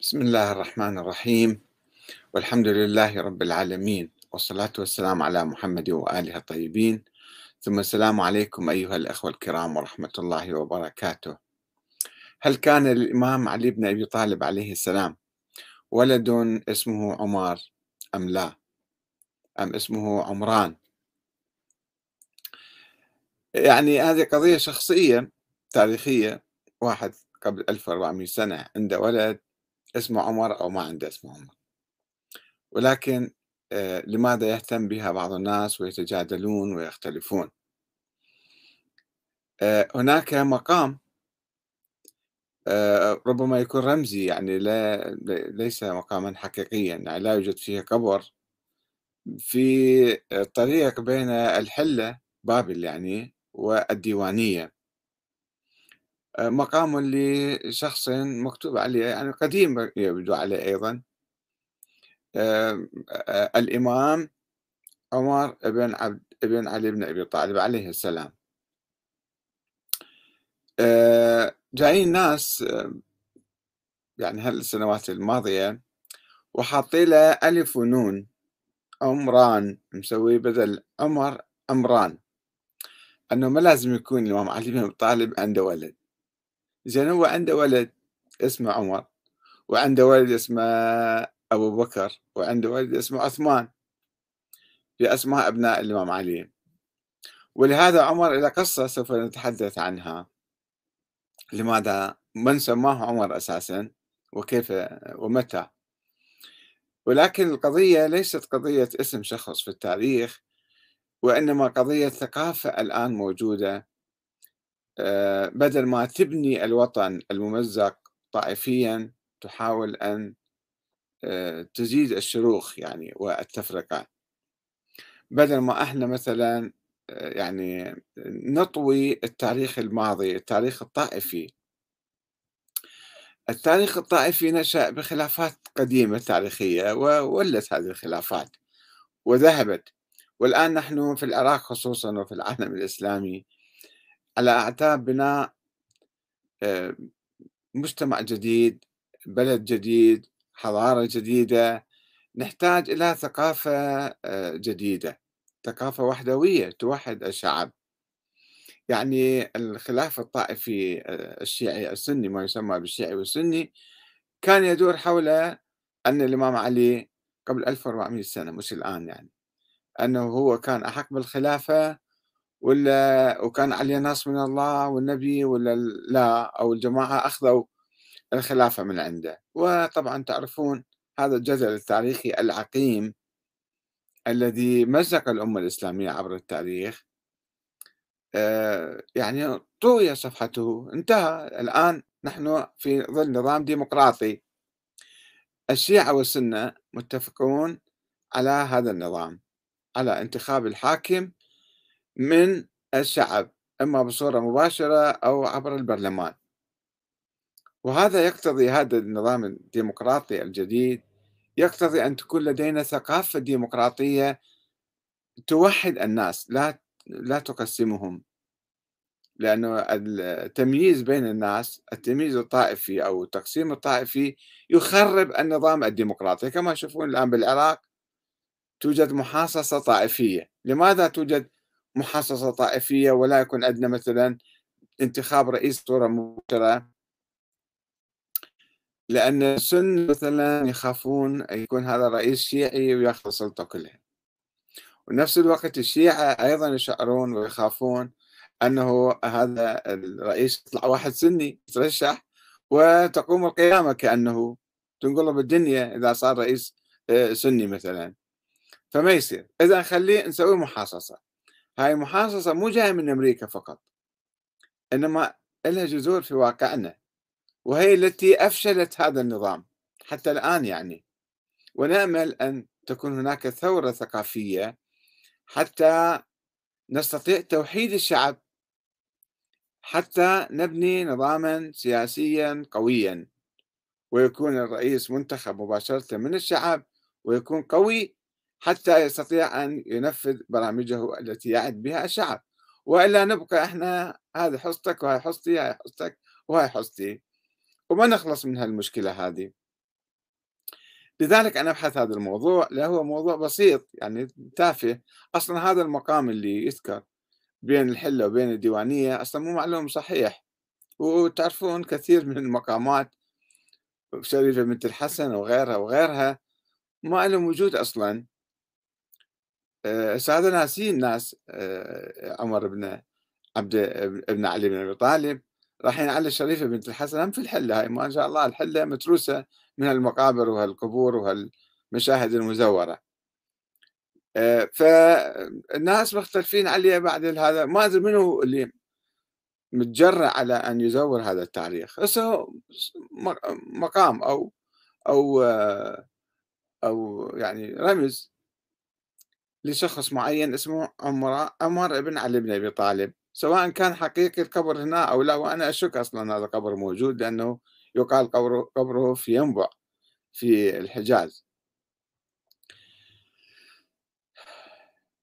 بسم الله الرحمن الرحيم. والحمد لله رب العالمين. والصلاة والسلام على محمد وآله الطيبين. ثم السلام عليكم أيها الأخوة الكرام ورحمة الله وبركاته. هل كان للإمام علي بن أبي طالب عليه السلام ولد اسمه عمر أم لا؟ أم اسمه عمران؟ يعني هذه قضية شخصية تاريخية واحد قبل 1400 سنة عنده ولد اسمه عمر أو ما عنده اسمه عمر. ولكن آه، لماذا يهتم بها بعض الناس ويتجادلون ويختلفون؟ آه، هناك مقام آه، ربما يكون رمزي يعني لا ليس مقاما حقيقيا يعني لا يوجد فيه قبر في الطريق بين الحلة بابل يعني والديوانية. مقام لشخص مكتوب عليه يعني قديم يبدو عليه أيضا. الإمام عمر بن عبد بن علي بن أبي طالب عليه السلام. جايين ناس يعني هالسنوات الماضية وحاطين له ألف ونون عمران مسوي بدل عمر عمران. أنه ما لازم يكون الإمام علي بن أبي طالب عنده ولد. زين هو عنده ولد اسمه عمر وعنده ولد اسمه أبو بكر وعنده ولد اسمه عثمان. في أسماء أبناء الإمام علي. ولهذا عمر إلى قصة سوف نتحدث عنها. لماذا؟ من سماه عمر أساسا؟ وكيف؟ ومتى؟ ولكن القضية ليست قضية اسم شخص في التاريخ وإنما قضية ثقافة الآن موجودة. بدل ما تبني الوطن الممزق طائفيا تحاول أن آه، تزيد الشروخ يعني والتفرقة. بدل ما إحنا مثلا آه، يعني نطوي التاريخ الماضي التاريخ الطائفي. التاريخ الطائفي نشأ بخلافات قديمة تاريخية وولت هذه الخلافات وذهبت. والآن نحن في العراق خصوصا وفي العالم الإسلامي على أعتاب بناء آه، مجتمع جديد بلد جديد حضارة جديدة. نحتاج إلى ثقافة آه، جديدة ثقافة وحدوية توحد الشعب. يعني الخلاف الطائفي آه، الشيعي السني ما يسمى بالشيعي والسني كان يدور حول أن الإمام علي قبل 1400 سنة مش الآن يعني أنه هو كان أحق بالخلافة ولا وكان عليه نص من الله والنبي ولا لا أو الجماعة أخذوا الخلافة من عنده. وطبعا تعرفون هذا الجدل التاريخي العقيم الذي مزق الأمة الإسلامية عبر التاريخ. آه، يعني طوي صفحته انتهى. الآن نحن في ظل نظام ديمقراطي. الشيعة والسنة متفقون على هذا النظام على انتخاب الحاكم من الشعب إما بصورة مباشرة أو عبر البرلمان. وهذا يقتضي هذا النظام الديمقراطي الجديد يقتضي أن تكون لدينا ثقافة ديمقراطية توحد الناس لا لا تقسمهم. لأنه التمييز بين الناس التمييز الطائفي أو التقسيم الطائفي يخرب النظام الديمقراطي. كما تشوفون الآن بالعراق توجد محاصصة طائفية. لماذا توجد محاصصة طائفية ولا يكون عندنا مثلا انتخاب رئيس صورة مباشرة. لأن السن مثلا يخافون يكون هذا رئيس شيعي ويأخذ السلطة كلها. ونفس الوقت الشيعة أيضا يشعرون ويخافون أنه هذا الرئيس يطلع واحد سني يترشح وتقوم القيامة كأنه تنقلب الدنيا إذا صار رئيس آه، سني مثلا. فما يصير. إذا خليه نسوي محاصصة. هاي المحاصصة مو جاية من أمريكا فقط إنما لها جذور في واقعنا وهي التي أفشلت هذا النظام حتى الآن يعني. ونأمل أن تكون هناك ثورة ثقافية حتى نستطيع توحيد الشعب حتى نبني نظاما سياسيا قويا ويكون الرئيس منتخب مباشرة من الشعب ويكون قوي حتى يستطيع أن ينفذ برامجه التي يعد بها الشعب. وإلا نبقى إحنا هذه حصتك وهي حصتي هاي حصتك وهي حصتي. وما نخلص من هالمشكلة هذه. لذلك أنا أبحث هذا الموضوع لأنه هو موضوع بسيط يعني تافه. أصلا هذا المقام اللي يذكر بين الحلة وبين الديوانية أصلا مو معلوم صحيح. وتعرفون كثير من المقامات شريفة بنت الحسن وغيرها وغيرها ما لهم وجود أصلا. آه، هذا ناسين ناس آه، عمر بن عبد ابن علي بن أبي طالب رايحين على الشريفة بنت الحسن هم في الحلة هاي ما شاء الله الحلة متروسة من المقابر وهالقبور وهالمشاهد المزورة. آه، فالناس مختلفين عليه بعد هذا ما أدري منو اللي متجرأ على أن يزور هذا التاريخ. هسه مقام أو أو أو يعني رمز. لشخص معين اسمه عمر عمر بن علي بن أبي طالب. سواء كان حقيقي القبر هنا أو لا وأنا أشك أصلا هذا القبر موجود لأنه يقال قبره قبره في ينبع في الحجاز.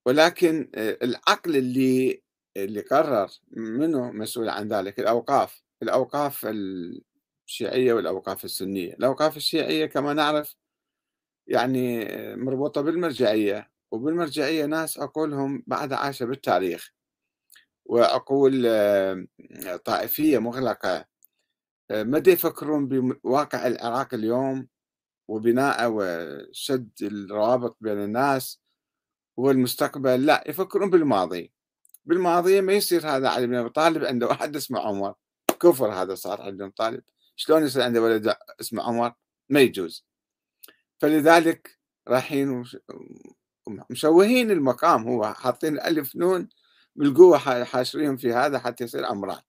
ولكن العقل اللي اللي قرر منه مسؤول عن ذلك الأوقاف الأوقاف الشيعية والأوقاف السنية. الأوقاف الشيعية كما نعرف يعني مربوطة بالمرجعية. وبالمرجعية ناس عقولهم بعد عاشه بالتاريخ وعقول طائفية مغلقة ما يفكرون بواقع العراق اليوم وبناءه وشد الروابط بين الناس والمستقبل لا يفكرون بالماضي. بالماضي ما يصير هذا علي بن أبي طالب عنده واحد اسمه عمر. كفر هذا صار علي بن طالب. شلون يصير عنده ولد اسمه عمر؟ ما يجوز. فلذلك رايحين مشوهين المقام هو حاطين الف نون بالقوة حاشرين في هذا حتى يصير عمران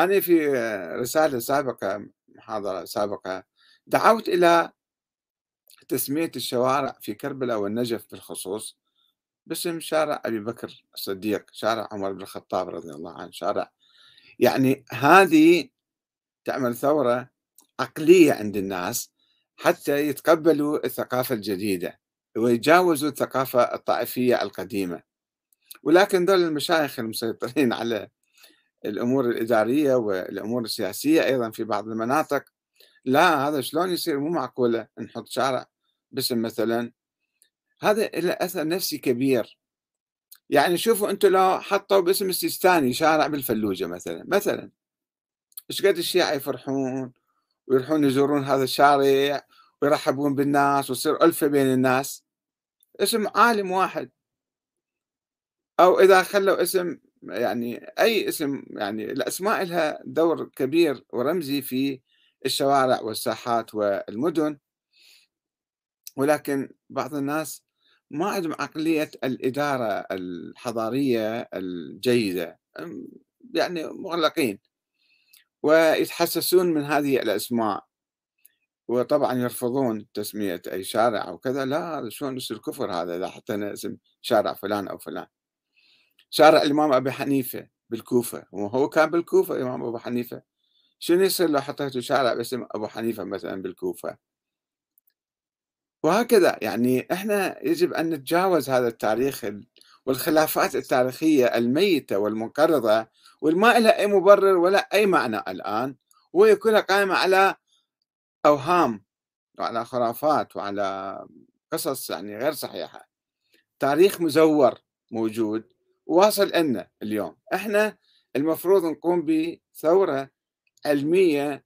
أنا في رسالة سابقة محاضرة سابقة دعوت إلى تسمية الشوارع في كربلاء والنجف بالخصوص باسم شارع أبي بكر الصديق شارع عمر بن الخطاب رضي الله عنه شارع. يعني هذه تعمل ثورة عقلية عند الناس حتى يتقبلوا الثقافة الجديدة. ويتجاوزوا الثقافة الطائفية القديمة. ولكن دول المشايخ المسيطرين على الأمور الإدارية والأمور السياسية أيضا في بعض المناطق لا هذا شلون يصير؟ مو معقولة نحط شارع باسم مثلا. هذا له أثر نفسي كبير. يعني شوفوا أنتم لو حطوا باسم السيستاني شارع بالفلوجة مثلا مثلا. إيش قد الشيعة يفرحون ويروحون يزورون هذا الشارع ويرحبون بالناس ويصير ألفة بين الناس. اسم عالم واحد. أو إذا خلوا اسم يعني أي اسم يعني الأسماء لها دور كبير ورمزي في الشوارع والساحات والمدن. ولكن بعض الناس ما عندهم عقلية الإدارة الحضارية الجيدة يعني مغلقين. ويتحسسون من هذه الأسماء. وطبعا يرفضون تسمية أي شارع أو كذا لا شلون يصير كفر هذا إذا حطينا اسم شارع فلان أو فلان. شارع الإمام أبي حنيفة بالكوفة وهو كان بالكوفة الإمام أبو حنيفة. شنو يصير لو حطيتوا شارع باسم أبو حنيفة مثلا بالكوفة؟ وهكذا يعني إحنا يجب أن نتجاوز هذا التاريخ والخلافات التاريخية الميتة والمنقرضة والما لها أي مبرر ولا أي معنى الآن وهي كلها قائمة على أوهام وعلى خرافات وعلى قصص يعني غير صحيحة. تاريخ مزور موجود واصل لنا اليوم. إحنا المفروض نقوم بثورة علمية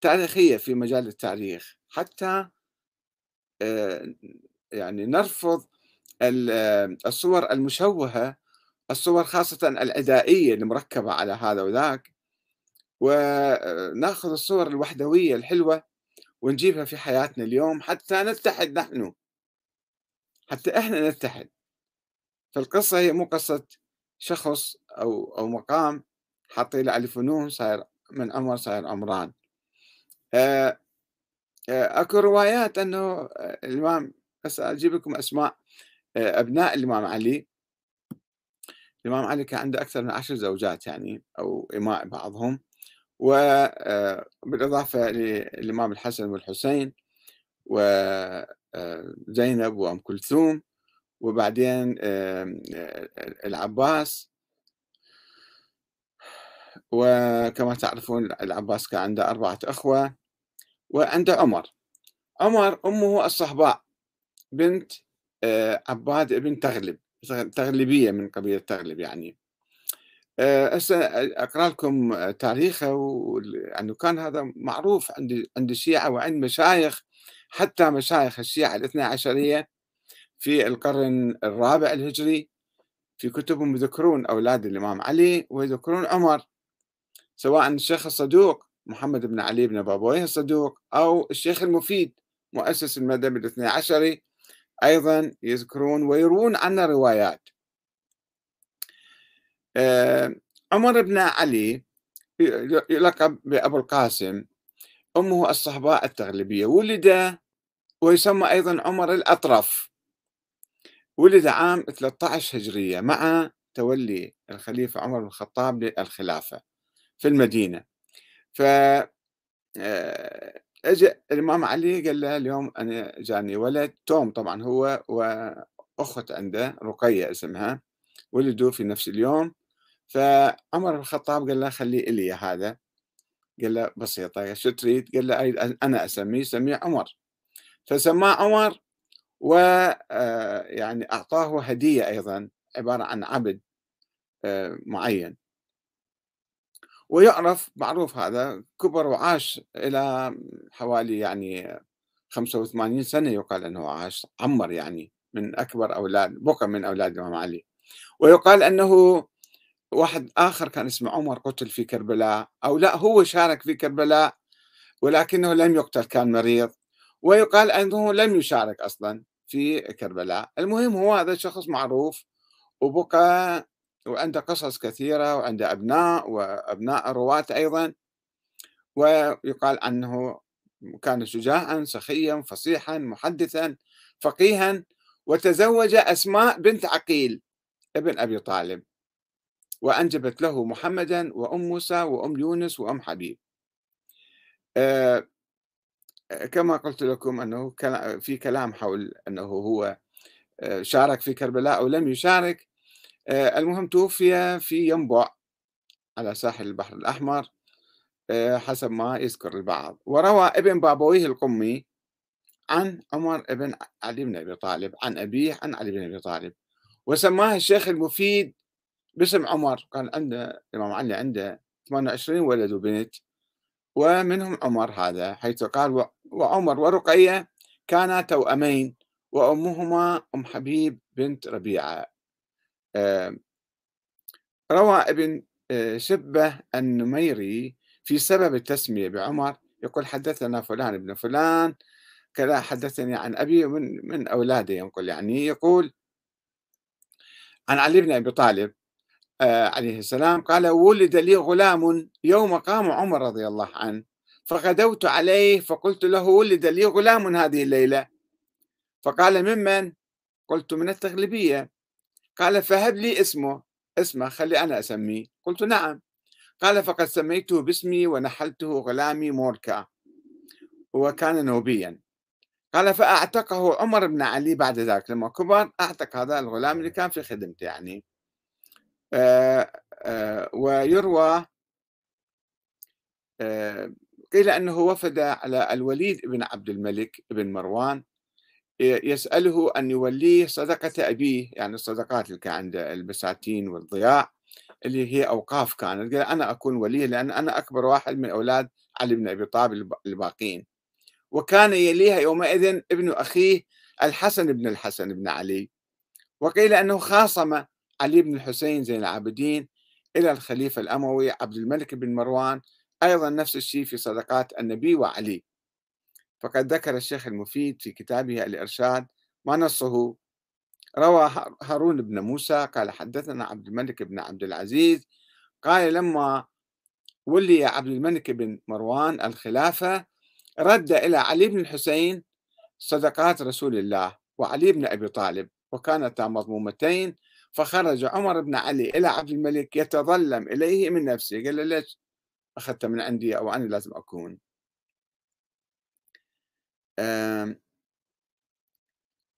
تاريخية في مجال التاريخ حتى آه، يعني نرفض الصور المشوهة الصور خاصة العدائية المركبة على هذا وذاك وناخذ الصور الوحدوية الحلوة ونجيبها في حياتنا اليوم حتى نتحد نحن. حتى إحنا نتحد. فالقصة هي مو قصة شخص أو أو مقام حاطين له ألف ونون صاير من عمر صاير عمران. آه، آه، أكو روايات أنه الإمام بس أجيب لكم أسماء. آه، أبناء الإمام علي. الإمام علي كان عنده أكثر من عشر زوجات يعني أو إماء بعضهم. وبالإضافة للإمام الحسن والحسين وزينب وأم كلثوم وبعدين العباس. وكما تعرفون العباس كان عنده أربعة أخوة وعنده عمر. عمر أمه الصهباء بنت آه، عباد بن تغلب تغلبية من قبيلة تغلب يعني. آه، هسه أقرأ لكم تاريخه وانه كان هذا معروف عند عند الشيعة وعند مشايخ حتى مشايخ الشيعة الاثنى عشرية في القرن الرابع الهجري في كتبهم يذكرون أولاد الإمام علي ويذكرون عمر سواء الشيخ الصدوق محمد بن علي بن بابويه الصدوق أو الشيخ المفيد مؤسس المذهب الاثني عشري أيضا يذكرون ويروون عنا روايات. آه، عمر بن علي يلقب بأبو القاسم أمه الصهباء التغلبية ولد ويسمى أيضا عمر الأطرف. ولد عام 13 هجرية مع تولي الخليفة عمر بن الخطاب للخلافة في المدينة. ف آه، اجى الإمام علي قال له اليوم أنا جاني ولد توم طبعا هو وأخت عنده رقية اسمها ولدوا في نفس اليوم. فعمر بن الخطاب قال له خليه إلي هذا. قال له بسيطة شو تريد؟ قال له أنا أسميه سميه عمر. فسماه عمر ويعني آه، أعطاه هدية أيضا عبارة عن عبد آه، معين. ويعرف معروف هذا كبر وعاش إلى حوالي يعني 85 سنة يقال أنه عاش عمر يعني من أكبر أولاد بقى من أولاد الإمام علي. ويقال أنه واحد آخر كان اسمه عمر قتل في كربلاء أو لا هو شارك في كربلاء ولكنه لم يقتل كان مريض ويقال أنه لم يشارك أصلا في كربلاء. المهم هو هذا شخص معروف وبقى وعنده قصص كثيرة وعنده أبناء وأبناء رواة أيضا ويقال عنه كان شجاعا سخيا فصيحا محدثا فقيها وتزوج أسماء بنت عقيل ابن أبي طالب. وأنجبت له محمدا وأم موسى وأم يونس وأم حبيب. آه، كما قلت لكم أنه في كلام حول أنه هو آه، شارك في كربلاء أو لم يشارك. آه، المهم توفي في ينبع على ساحل البحر الأحمر حسب ما يذكر البعض. وروى ابن بابويه القمي عن عمر بن علي بن أبي طالب عن أبيه عن علي بن أبي طالب. وسماه الشيخ المفيد باسم عمر كان عنده الإمام علي عنده 28 ولد وبنت ومنهم عمر هذا حيث قال وعمر ورقية كانا توأمين وأمهما أم حبيب بنت ربيعة. روى ابن آه، شبة النميري في سبب التسمية بعمر يقول حدثنا فلان ابن فلان كذا حدثني عن أبي من, من أولاده. ينقل يعني يقول عن علي بن أبي طالب عليه السلام قال ولد لي غلام يوم قام عمر رضي الله عنه فغدوت عليه فقلت له ولد لي غلام هذه الليلة. فقال ممن؟ قلت من التغلبية. قال فهب لي اسمه. اسمه خلي أنا أسميه. قلت نعم. قال فقد سميته باسمي ونحلته غلامي موركا. وكان نوبيا. قال فأعتقه عمر بن علي بعد ذلك لما كبر أعتق هذا الغلام اللي كان في خدمته يعني. آه، آه، ويروى آه، قيل أنه وفد على الوليد بن عبد الملك بن مروان يسأله أن يوليه صدقة أبيه يعني الصدقات اللي كان عنده البساتين والضياع اللي هي أوقاف كانت. قال أنا أكون وليه لأن أنا أكبر واحد من أولاد علي بن أبي طالب الباقين. وكان يليها يومئذ ابن أخيه الحسن بن الحسن بن علي. وقيل أنه خاصم علي بن الحسين زين العابدين إلى الخليفة الأموي عبد الملك بن مروان أيضا نفس الشيء في صدقات النبي وعلي. فقد ذكر الشيخ المفيد في كتابه الإرشاد ما نصه. روى هارون بن موسى قال حدثنا عبد الملك بن عبد العزيز قال لما ولي عبد الملك بن مروان الخلافة رد إلى علي بن الحسين صدقات رسول الله وعلي بن أبي طالب وكانتا مضمومتين فخرج عمر بن علي إلى عبد الملك يتظلم إليه من نفسه قال له ليش أخذت من عندي أو أنا لازم أكون؟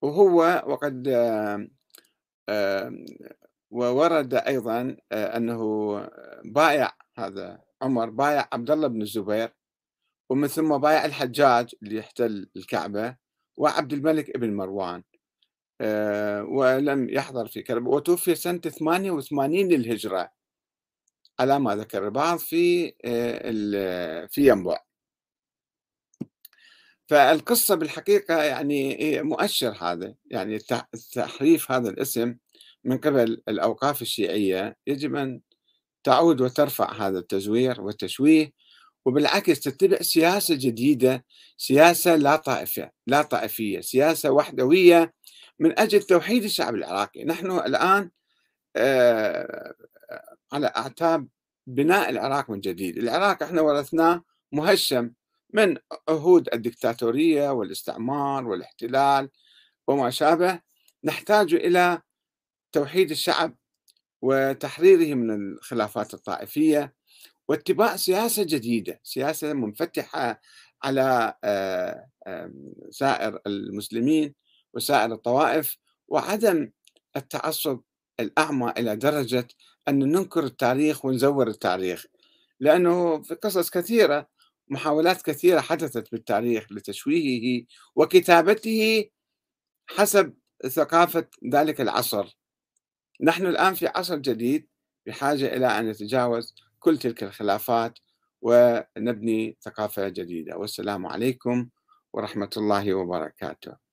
وهو وقد وورد أيضا أنه بايع هذا عمر بايع عبد الله بن الزبير ومن ثم بايع الحجاج اللي احتل الكعبة وعبد الملك ابن مروان. آه، ولم يحضر في كربلاء وتوفي سنة 88 للهجرة. على ما ذكر البعض في آه، في ينبع فالقصة بالحقيقة يعني مؤشر هذا يعني تحريف هذا الاسم من قبل الأوقاف الشيعية. يجب أن تعود وترفع هذا التزوير والتشويه وبالعكس تتبع سياسة جديدة سياسة لا طائفة لا طائفية سياسة وحدوية من أجل توحيد الشعب العراقي. نحن الآن آه، على أعتاب بناء العراق من جديد. العراق إحنا ورثناه مهشم من عهود الدكتاتورية والاستعمار والاحتلال وما شابه. نحتاج إلى توحيد الشعب وتحريره من الخلافات الطائفية واتباع سياسة جديدة سياسة منفتحة على آه، سائر المسلمين. وسائر الطوائف وعدم التعصب الأعمى إلى درجة أن ننكر التاريخ ونزور التاريخ. لأنه في قصص كثيرة محاولات كثيرة حدثت بالتاريخ لتشويهه وكتابته حسب ثقافة ذلك العصر. نحن الآن في عصر جديد بحاجة إلى أن نتجاوز كل تلك الخلافات ونبني ثقافة جديدة. والسلام عليكم ورحمة الله وبركاته.